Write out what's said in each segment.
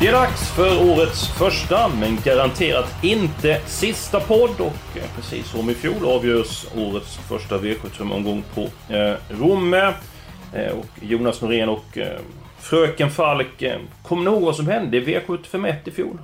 Det är dags för årets första, men garanterat inte sista podd. Och eh, precis som i fjol avgörs årets första V75-omgång på eh, Romme. Eh, och Jonas Norén och eh, Fröken Falk. Eh, Kommer ni ihåg vad som hände i V751 i fjol?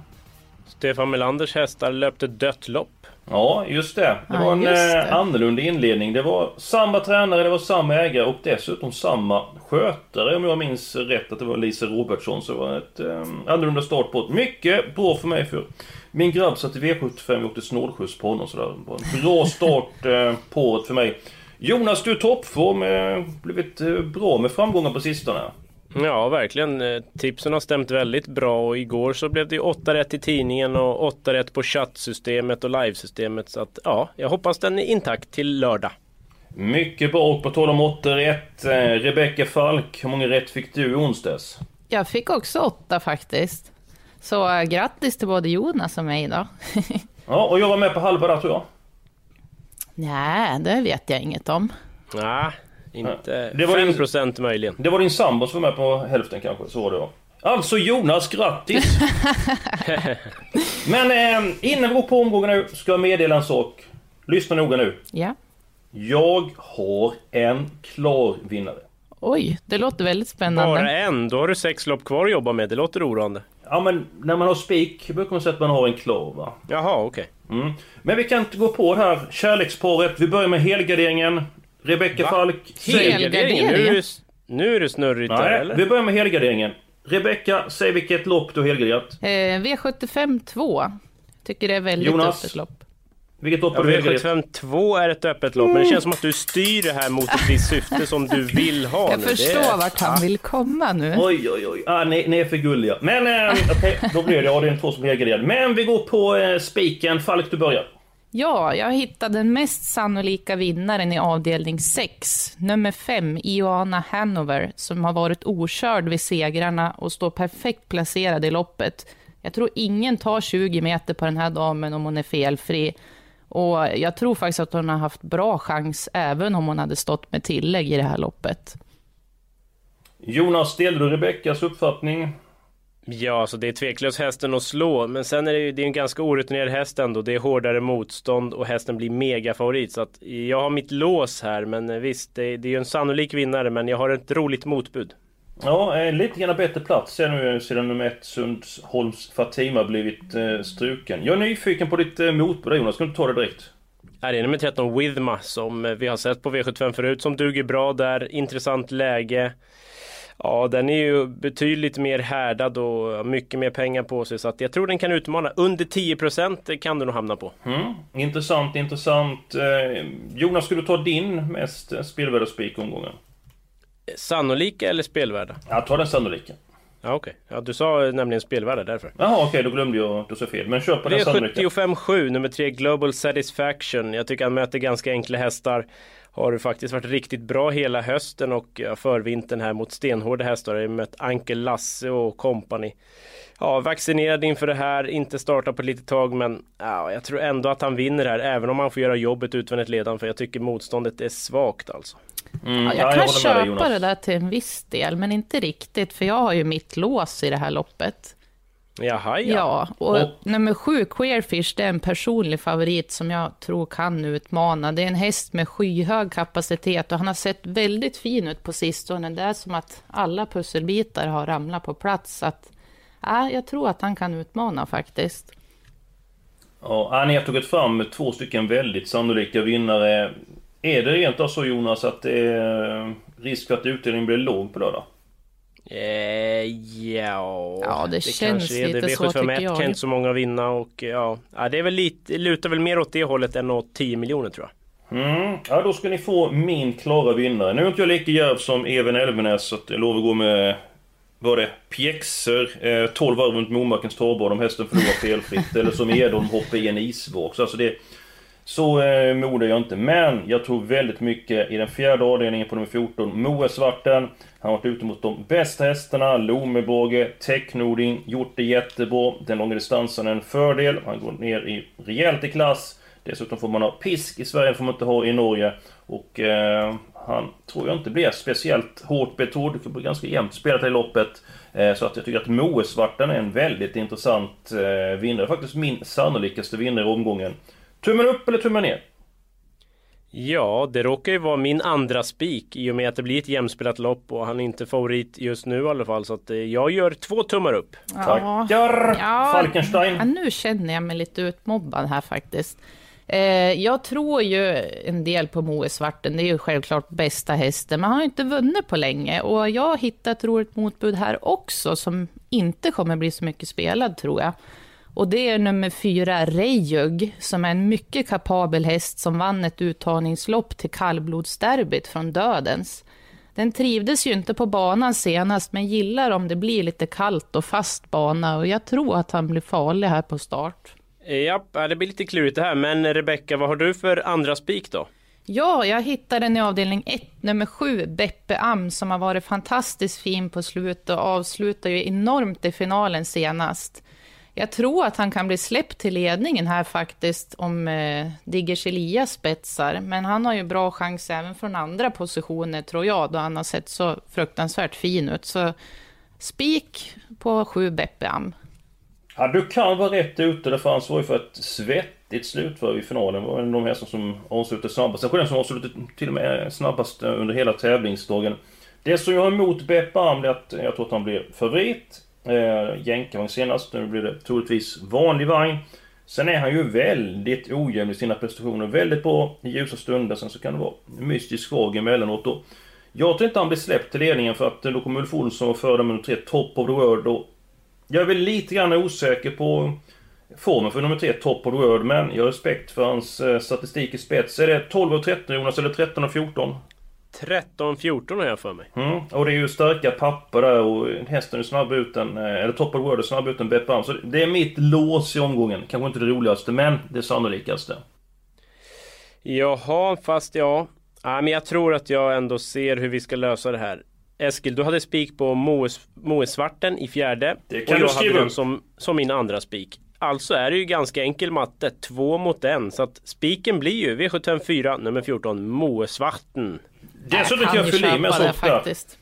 Stefan Melanders hästar löpte dött lopp. Ja, just det. Det Ja, var en just det. eh, annorlunda inledning. Det var samma tränare, det var samma ägare och dessutom samma skötare om jag minns rätt att det var Lisa Robertsson. Så det var ett eh, annorlunda start på ett mycket bra för mig för min grabb satt i V75 och åkte snålskjuts på honom så det var en bra start eh, på året för mig. Jonas, du är toppform. Eh, blivit eh, bra med framgångar på sistone. Ja, verkligen. Eh, Tipsen har stämt väldigt bra och igår så blev det ju 8 rätt i tidningen och 8 rätt på chattsystemet och livesystemet. Så att ja, jag hoppas den är intakt till lördag. Mycket bra och på tal om 8 rätt. Eh, Rebecka Falk, hur många rätt fick du i onsdags? Jag fick också åtta faktiskt. Så äh, grattis till både Jonas och mig då. Ja, och jag var med på halva där tror jag. Nej, det vet jag inget om. Nej, inte Det var 5% möjligen. Det var din sambo som var med på hälften kanske, så var det va? Alltså Jonas, grattis! Men eh, innan vi går på omgången nu, ska jag meddela en sak. Lyssna noga nu. Ja. Jag har en klar vinnare. Oj, det låter väldigt spännande. Bara en, då har du sex lopp kvar att jobba med. Det låter oroande. Ja men när man har spik brukar man säga att man har en klar va? Jaha, okej. Mm. Men vi kan inte gå på det här kärleksparet. Vi börjar med helgarderingen. Rebecka? Falk. Helgardering? Nu är det, nu är det snurrigt där, Nej, eller? vi börjar med helgarderingen. Rebecka, säg vilket lopp du har helgarderat. Eh, V75 2. Tycker det är väldigt Jonas? öppet lopp. Vilket lopp Ja, har du helgarderat? V75 2 är ett öppet lopp, men det känns som att du styr det här mot ett visst syfte som du vill ha Jag nu. förstår det är... vart han vill komma nu. Oj, oj, oj. Ah, ni, ni är för gulliga. Men eh, okej, då blir det. Ja, det är en två som är helgarderade. Men vi går på eh, spiken. Falk, du börjar. Ja, jag hittade den mest sannolika vinnaren i avdelning 6. Nummer 5, Ioana Hanover, som har varit okörd vid segrarna och står perfekt placerad i loppet. Jag tror ingen tar 20 meter på den här damen om hon är felfri. Och jag tror faktiskt att hon har haft bra chans även om hon hade stått med tillägg i det här loppet. Jonas, delar du Rebeckas uppfattning? Ja, alltså det är tveklöst hästen att slå, men sen är det ju det är en ganska orutinerad häst ändå. Det är hårdare motstånd och hästen blir megafavorit. Så att jag har mitt lås här, men eh, visst, det, det är ju en sannolik vinnare, men jag har ett roligt motbud. Ja, eh, lite grann bättre plats ser nu sedan nummer ett Sundsholms Fatima blivit eh, struken. Jag är nyfiken på ditt eh, motbud Jonas. Ska du ta det direkt? Här är nummer 13 Withma som eh, vi har sett på V75 förut som duger bra där. Intressant läge. Ja, den är ju betydligt mer härdad och mycket mer pengar på sig så att jag tror den kan utmana. Under 10% kan du nog hamna på. Mm. Intressant, intressant. Eh, Jonas, skulle du ta din mest spelvärda spik omgången? Sannolika eller spelvärda? Jag tar den sannolika. Ja, okej. Ja, du sa nämligen spelvärda därför. Jaha, okej, då glömde jag. Du sa fel. Men kör på den sannolika. V75-7, nummer 3 Global Satisfaction. Jag tycker han möter ganska enkla hästar. Har faktiskt varit riktigt bra hela hösten och förvintern här mot stenhårda hästar. Jag har mött Ankel Lasse och company. Ja, vaccinerad inför det här, inte starta på ett litet tag men ja, jag tror ändå att han vinner här även om han får göra jobbet utvändigt ledan för jag tycker motståndet är svagt alltså. Mm, Ja, ja, jag kan dig, köpa det där till en viss del, men inte riktigt, för jag har ju mitt lås i det här loppet. Jaha ja. Ja, och, Och- nummer sju, Queerfish, det är en personlig favorit som jag tror kan utmana. Det är en häst med skyhög kapacitet och han har sett väldigt fin ut på sistone. Det är som att alla pusselbitar har ramlat på plats. Så att, ja, jag tror att han kan utmana faktiskt. Ja, ni har tagit fram två stycken väldigt sannolika vinnare. Är det rent av så Jonas att det är risk för att utdelningen blir låg på lördag? Eh, ja, Ja, det känns kanske är lite så, V751 tycker jag. kan inte så många vinna och ja, ja det är väl lite, lutar väl mer åt det hållet än åt 10 miljoner tror jag. Mm. Ja, då ska ni få min klara vinnare. Nu är inte jag lika djärv som Even Elvenäs, så att jag lovar att gå med... Vad det? Pjäxor, eh, 12 varv runt Momarkens torrbad om hästen förlorar felfritt. eller som Edholm hoppar i en isvåg. Så alltså det... Så eh, modig är jag inte. Men jag tror väldigt mycket i den fjärde avdelningen på nummer 14, Moesvarten. Han har varit ute mot de bästa hästarna, Lomebåge, Technoding, gjort det jättebra. Den långa distansen är en fördel. Han går ner i rejält i klass. Dessutom får man ha pisk i Sverige, får man inte ha i Norge. Och eh, han tror jag inte blir speciellt hårt betrodd. Det blir ganska jämnt spelat i loppet. Eh, så att jag tycker att Moesvarten är en väldigt intressant eh, vinnare. Faktiskt min sannolikaste vinnare i omgången. Tummen upp eller tummen ner? Ja, det råkar ju vara min andra spik i och med att det blir ett jämspelat lopp och han är inte favorit just nu i alla fall. Så att eh, jag gör två tummar upp. Tackar! Ja, Falkenstein. Ja, nu känner jag mig lite utmobbad här faktiskt. Eh, jag tror ju en del på Moe Svarten, det är ju självklart bästa hästen, men han har ju inte vunnit på länge. Och jag har hittat ett roligt motbud här också, som inte kommer bli så mycket spelad tror jag. Och det är nummer fyra, Rejug, som är en mycket kapabel häst som vann ett uttagningslopp till kallblodsderbyt från Dödens. Den trivdes ju inte på banan senast, men gillar om det blir lite kallt och fast bana och jag tror att han blir farlig här på start. Ja, ja, det blir lite klurigt det här. Men Rebecka, vad har du för andra spik då? Ja, jag hittade den i avdelning 1, nummer 7, Beppe Am, som har varit fantastiskt fin på slutet och avslutar ju enormt i finalen senast. Jag tror att han kan bli släppt till ledningen här faktiskt om eh, Diggers Elias spetsar, men han har ju bra chans även från andra positioner tror jag, då han har sett så fruktansvärt fin ut. Så spik på sju Beppeam. Ja, du kan vara rätt ute. Därför han svarar ju för ett svettigt slutför i finalen. Det var en av de hästar som avslutade snabbast. Kanske den som avslutade till och med snabbast eh, under hela tävlingsdagen. Det som jag har emot Beppe Am är att jag tror att han blir favorit. Eh, Jänkarvagn senast. Nu blir det troligtvis vanlig vagn. Sen är han ju väldigt ojämn i sina prestationer. Väldigt bra i ljusa stunder. Sen så kan det vara mystiskt svag emellanåt. då. jag tror inte han blir släppt till ledningen för att eh, då kommer Ulf Olsson och föra nummer tre, Top of the World. Och jag är väl lite grann osäker på formen för nummer tre, Top of the World. Men jag har respekt för hans eh, statistik i spets. Är det 12 och 13 Jonas, eller 13 och 14? 13-14 har jag för mig. Mm. Och det är ju starka papper där och hästen är snabb ut än, eh, eller Top of World är snabb ut än Beppe. Så det är mitt lås i omgången. Kanske inte det roligaste, men det sannolikaste. Jaha, fast ja. ja men jag tror att jag ändå ser hur vi ska lösa det här. Eskil, du hade spik på Moes, Moesvarten i fjärde. Det kan och du jag hade skriva den upp. som, som min andra spik. Alltså är det ju ganska enkel matte. Två mot en. Så att spiken blir ju V754 nummer 14 Moesvarten. Dessutom kan jag fylla i med en sak faktiskt.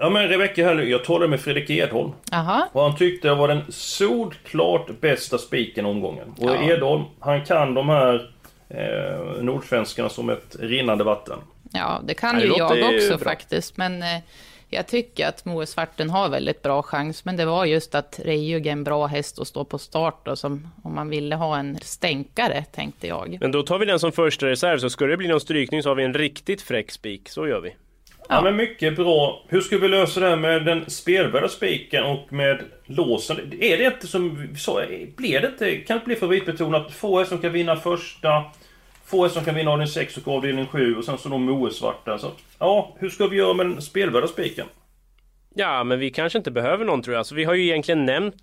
Ja men Rebecka här nu, jag talade med Fredrik Edholm. Jaha. Och han tyckte det var den solklart bästa spiken omgången. Och Ja. Edholm, han kan de här eh, nordsvenskarna som ett rinnande vatten. Ja, det kan det ju jag också bra. faktiskt. Men eh, jag tycker att Moe Svarten har väldigt bra chans. Men det var just att Rejug är en bra häst att stå på start och som om man ville ha en stänkare, tänkte jag. Men då tar vi den som första reserv. Så ska det bli någon strykning så har vi en riktigt fräck spik. Så gör vi. Ja. men mycket bra. Hur ska vi lösa det här med den spelvärda spiken och med låsen? Är det inte som vi sa, blir det inte, kan det inte bli favoritbetonat? Få som kan vinna första, få som kan vinna avdelning 6 och avdelning 7 och sen så då Moe-svarta. Så, ja, hur ska vi göra med den spelvärda spiken? Ja, men vi kanske inte behöver någon tror jag. Så vi har ju egentligen nämnt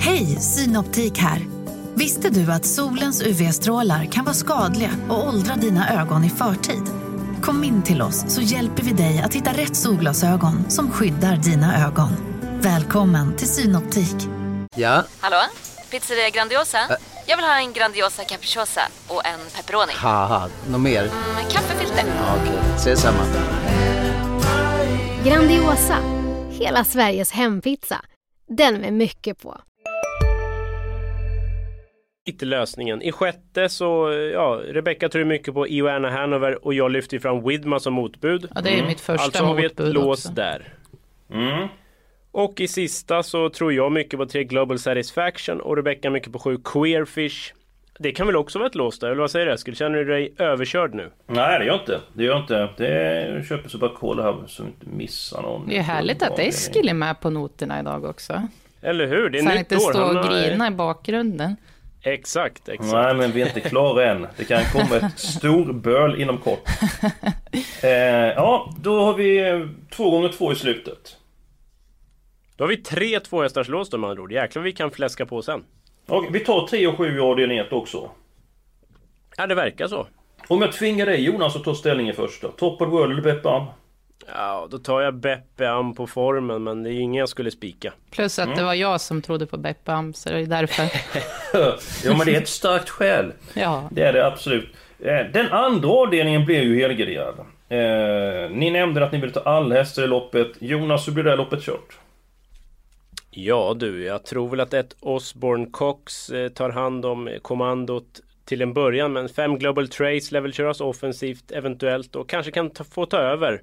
Hej, Synoptik här. Visste du att solens UV-strålar kan vara skadliga och åldra dina ögon i förtid? Kom in till oss så hjälper vi dig att hitta rätt solglasögon som skyddar dina ögon. Välkommen till Synoptik. Ja, Hallå? Pizzeria Grandiosa? Jag vill ha en Grandiosa capriciosa och en pepperoni. haha, något mer? Med kaffefilter. Ja, Okej, ses samma. Grandiosa, hela Sveriges hempizza. Den med mycket på. lite lösningen. I sjätte så, ja, Rebecca tror mycket på Ioana Hanover och jag lyfter fram Widma som motbud. Ja, det är mitt första Alltså har vi ett motbud lås också. där. Mm. Och i sista så tror jag mycket på tre Global Satisfaction och Rebecca mycket på sju Queerfish. Det kan väl också vara ett lås där, eller vad säger du Eskil? Känner du dig överkörd nu? Nej det gör jag inte. Det gör jag inte. Det jag köper så bara kolla här så vi inte missar någon. Det är härligt att Eskil är med på noterna idag också. Eller hur? Det är Så han nytt inte år. står och grina i bakgrunden. Exakt, exakt. Nej men vi är inte klara än. Det kan komma ett storböl inom kort. Eh, ja, då har vi eh, två gånger två i slutet. Då har vi tre tvåhästarslås då med andra ord. Jäklar vi kan fläska på sen. Och vi tar 3 och 7 i avdelning 1 också. Ja, det verkar så. Om jag tvingar dig Jonas att ta ställningen först då. Top of World eller Beppe Am? Ja, då tar jag Beppe Am på formen, men det är ju ingen jag skulle spika. Plus att det var jag som trodde på Beppe Am, så det är därför. ja men det är ett starkt skäl. Ja. Det är det absolut. Eh, Den andra avdelningen blev ju helgarderad. Eh, ni nämnde att ni ville ta alla hästar i loppet. Jonas, hur blir det här loppet kört? Ja du, jag tror väl att ett Osborne Cox eh, tar hand om kommandot till en början. Men fem Global Trace lär väl köras offensivt eventuellt och kanske kan ta, få ta över.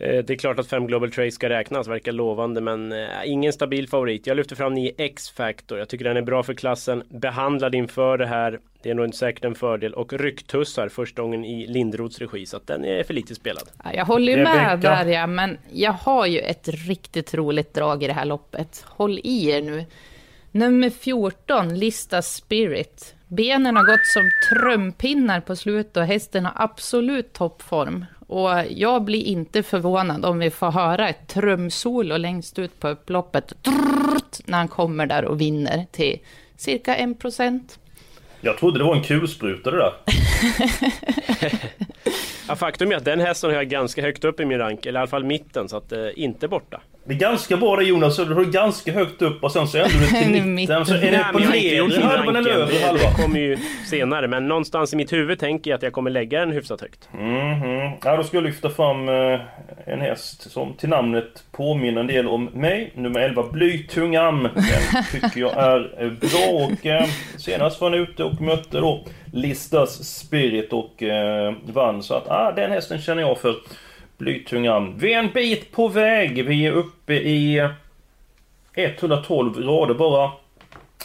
Eh, Det är klart att fem Global Trace ska räknas, verkar lovande men eh, ingen stabil favorit. Jag lyfter fram 9 X-Factor. Jag tycker den är bra för klassen. Behandlad inför det här. Det är nog inte säkert en fördel. Och rycktussar första gången i Lindroths regi. Så att den är för lite spelad. Ja, Jag håller ju med där, ja, men jag har ju ett riktigt roligt drag i det här loppet. Håll i er nu. Nummer 14, Lista Spirit. Benen har gått som trumpinnar på slutet och hästen har absolut toppform. Och jag blir inte förvånad om vi får höra ett trumsolo längst ut på upploppet. När han kommer där och vinner till cirka 1 procent. Jag trodde det var en kulspruta det där. Ja, faktum är att den hästen har jag ganska högt upp i min rank. Eller i alla fall mitten. Så att eh, inte borta. Det är ganska bra det Jonas, du har ganska högt upp och sen så ändrar du till mitten. Så är det på nedre halvan eller övre halvan? Det kommer ju senare. Men någonstans i mitt huvud tänker jag att jag kommer lägga den hyfsat högt. Mhm. Ja, då ska jag lyfta fram eh, en häst som till namnet påminner en del om mig. Nummer 11, Blytung Am. Den tycker jag är eh, bra och eh, senast var han ute och mötte då Listas Spirit och vann. Så att ah, den hästen känner jag för Blytungan. Vi är en bit på väg. Vi är uppe i 112 rader bara.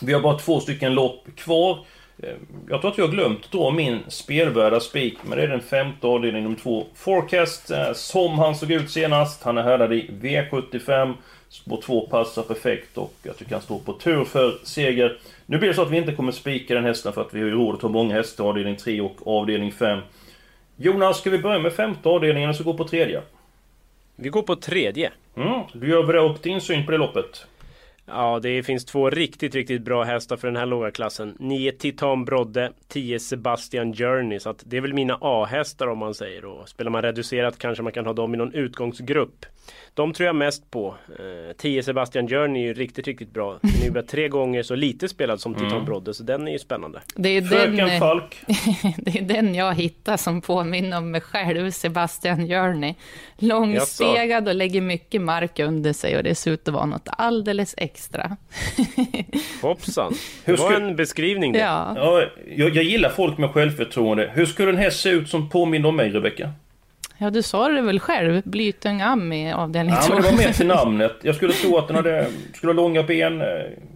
Vi har bara två stycken lopp kvar. Eh, jag tror att jag har glömt dra min spelvärda spik, men det är den femte avdelningen nummer två. Forecast, eh, som han såg ut senast. Han är härdad i V75. Spår 2 passar perfekt och jag tycker han står på tur för seger. Nu blir det så att vi inte kommer spika den hästen för att vi har ju råd att ta många hästar i avdelning 3 och avdelning 5. Jonas, ska vi börja med femte avdelningen och så gå på tredje? Vi går på tredje. Mm, du gör väl upp din syn på det loppet? Ja, det finns två riktigt, riktigt bra hästar för den här låga klassen. 9 Titan Brodde, 10 Sebastian Journey. Så att det är väl mina A-hästar om man säger. Och spelar man reducerat kanske man kan ha dem i någon utgångsgrupp. De tror jag mest på. Eh, 10 Sebastian Journey är ju riktigt, riktigt bra. Den är ju bara tre gånger så lite spelad som Titan Brodde. Så den är ju spännande. Det är, den, Fröken eh, Falk. det är den jag hittar som påminner om mig själv, Sebastian Journey. Långstegad och lägger mycket mark under sig och det ser ut att vara något alldeles extra. Hoppsan! Hur Det var en beskrivning det. Ja, Ja, jag, jag gillar folk med självförtroende. Hur skulle en häst se ut som påminner om mig, Rebecka? Ja du sa det väl själv, Blytung Am i avdelning Ja, två. men det var mer till namnet. Jag skulle tro att den hade, skulle ha långa ben, eh,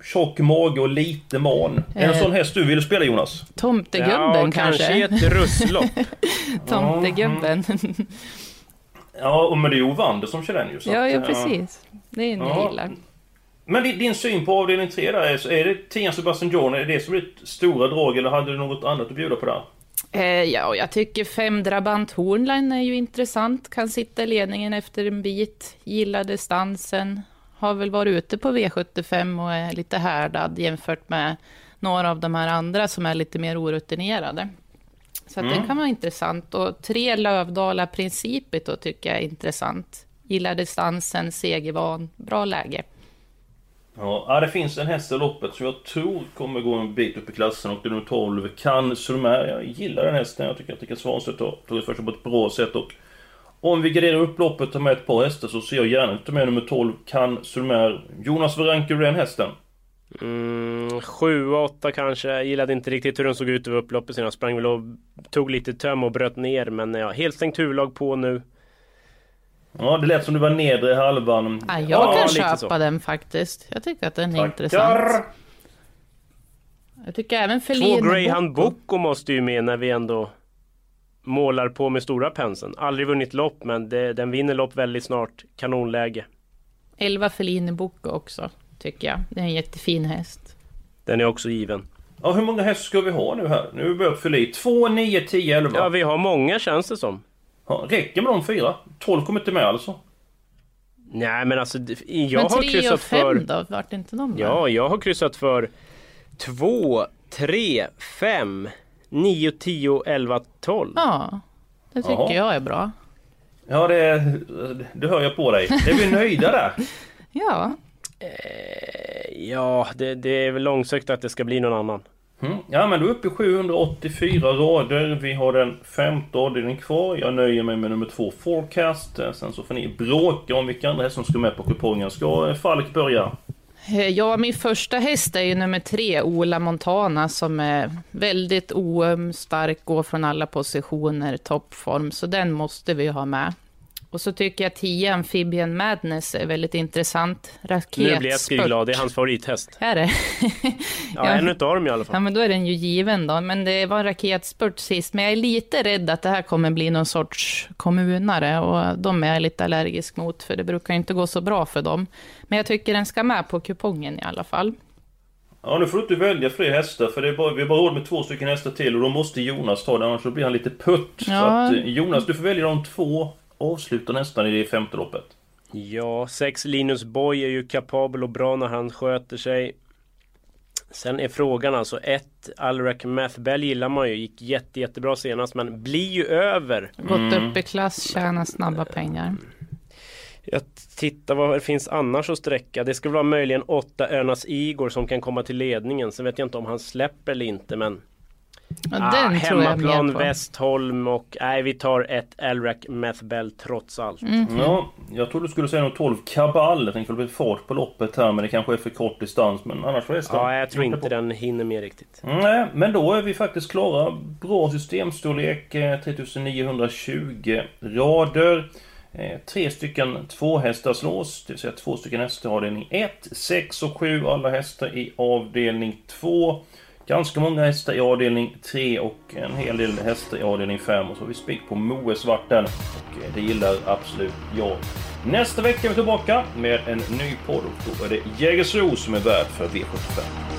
tjock mage och lite man. Är det en Eh. sån häst du ville spela, Jonas? Tomtegubben ja, kanske? kanske ett russlopp. Tomtegubben. Ja, och men det är ju Ovander som kör den ju. så ja, ja, eh, precis. Det är en jag Ja. gillar. Men din, din syn på avdelning 3 där, är, det Tian Sebastian John, är det det som är ditt stora drag eller hade du något annat att bjuda på där? Eh, ja, jag tycker fem Drabant Hornline är ju intressant. Kan sitta i ledningen efter en bit. Gillar distansen. Har väl varit ute på V75 och är lite härdad jämfört med några av de här andra som är lite mer orutinerade. Så Mm. den kan vara intressant. Och tre Lövdala Principet då tycker jag är intressant. Gillar distansen, segervan, bra läge. Ja, det finns en häst i loppet som jag tror kommer gå en bit upp i klassen och det är nummer 12, Kan Sulmer. Jag gillar den hästen. Jag tycker att Rickard Svanstedt har tagit för sig på ett bra sätt och om vi garderar upp loppet och tar med ett par hästar så ser jag gärna ut med nummer 12, Kan Sulmer. Jonas, vad rankar du den hästen? Mm, sju, åtta kanske. Jag gillade inte riktigt hur den såg ut över upploppet. sen Jag sprang väl och tog lite töm och bröt ner. Men ja, helt stängt huvudlag på nu. Ja, det lät som du var nedre halvan. Ja, jag Ja, kan köpa så. den faktiskt. Jag tycker att den är intressant. Tackar! Jag tycker även Två Greyhound Boko måste ju med när vi ändå målar på med stora penseln. Aldrig vunnit lopp men det, den vinner lopp väldigt snart. Kanonläge. 11 Feline Boko också, tycker jag. Det är en jättefin häst. Den är också given. Ja, hur många hästar ska vi ha nu här? Nu är vi börjat fylla i. 2, 9, 10, 11. Ja, vi har många känns det som. Räcker med de fyra? 12 kommer inte med alltså? Nej men alltså jag Men har 3 kryssat och 5 för... då? Vart inte de med? Ja, jag har kryssat för 2, 3, 5, 9, 10, 11, 12. Ja, det tycker Jaha. jag är bra. Ja, det, det hör jag på dig. Är vi nöjda där? Ja, Ja, det, det är väl långsökt att det ska bli någon annan. Mm. Ja, men då är vi uppe i 784 rader. Vi har den femte avdelningen kvar. Jag nöjer mig med nummer två, Forecast. Eh, sen så får ni bråka om vilka andra hästar som ska med på kupongen. Ska eh, Falk börja? Eh, ja, min första häst är ju nummer tre, Ola Montana, som är väldigt oöm, stark, går från alla positioner, toppform, så den måste vi ha med. Och så tycker jag 10 Amphibian Madness är väldigt intressant. Raketspurt. Nu blir Eskil glad, det är hans favorithäst. Är det? Ja, en utav dem i alla fall. Ja, men då är den ju given då. Men det var en raketspurt sist. Men jag är lite rädd att det här kommer bli någon sorts kommunare. Och de är jag lite allergisk mot, för det brukar inte gå så bra för dem. Men jag tycker den ska med på kupongen i alla fall. Ja, nu får du inte välja fler hästar för det är bara, vi har bara råd med två stycken hästar till och då måste Jonas ta det annars så blir han lite putt. Så Ja. att, eh, Jonas, du får välja de två. Avsluta nästan i det femte loppet. Ja, sex Linus Boy är ju kapabel och bra när han sköter sig. Sen är frågan alltså ett Alrak Mathbell gillar man ju, gick jätte, jättebra senast men blir ju över. Gått upp i klass, tjänar snabba pengar. Jag tittar vad det finns annars att sträcka. Det ska vara möjligen åtta Önas Igor som kan komma till ledningen. Sen vet jag inte om han släpper eller inte men Ja, ah, hemmaplan på. Westholm och nej vi tar ett Alrak Mathbell trots allt. Mm. Ja, jag trodde du skulle säga något 12 Kabal. Jag tänkte att det blir fart på loppet här men det kanske är för kort distans. Men annars får hästen. Ja, jag tror inte den hinner med riktigt. Nej, men då är vi faktiskt klara. Bra systemstorlek, eh, 3920 rader. Eh, Tre stycken tvåhästarslås, det vill säga två stycken hästar i avdelning 1, 6 och 7 alla hästar i avdelning 2. Ganska många hästar i avdelning 3 och en hel del hästar i avdelning 5. Och så har vi spik på Moe Svarten. Och eh, det gillar absolut jag. Nästa vecka är vi tillbaka med en ny podd och då är det Jägersro som är värd för V75.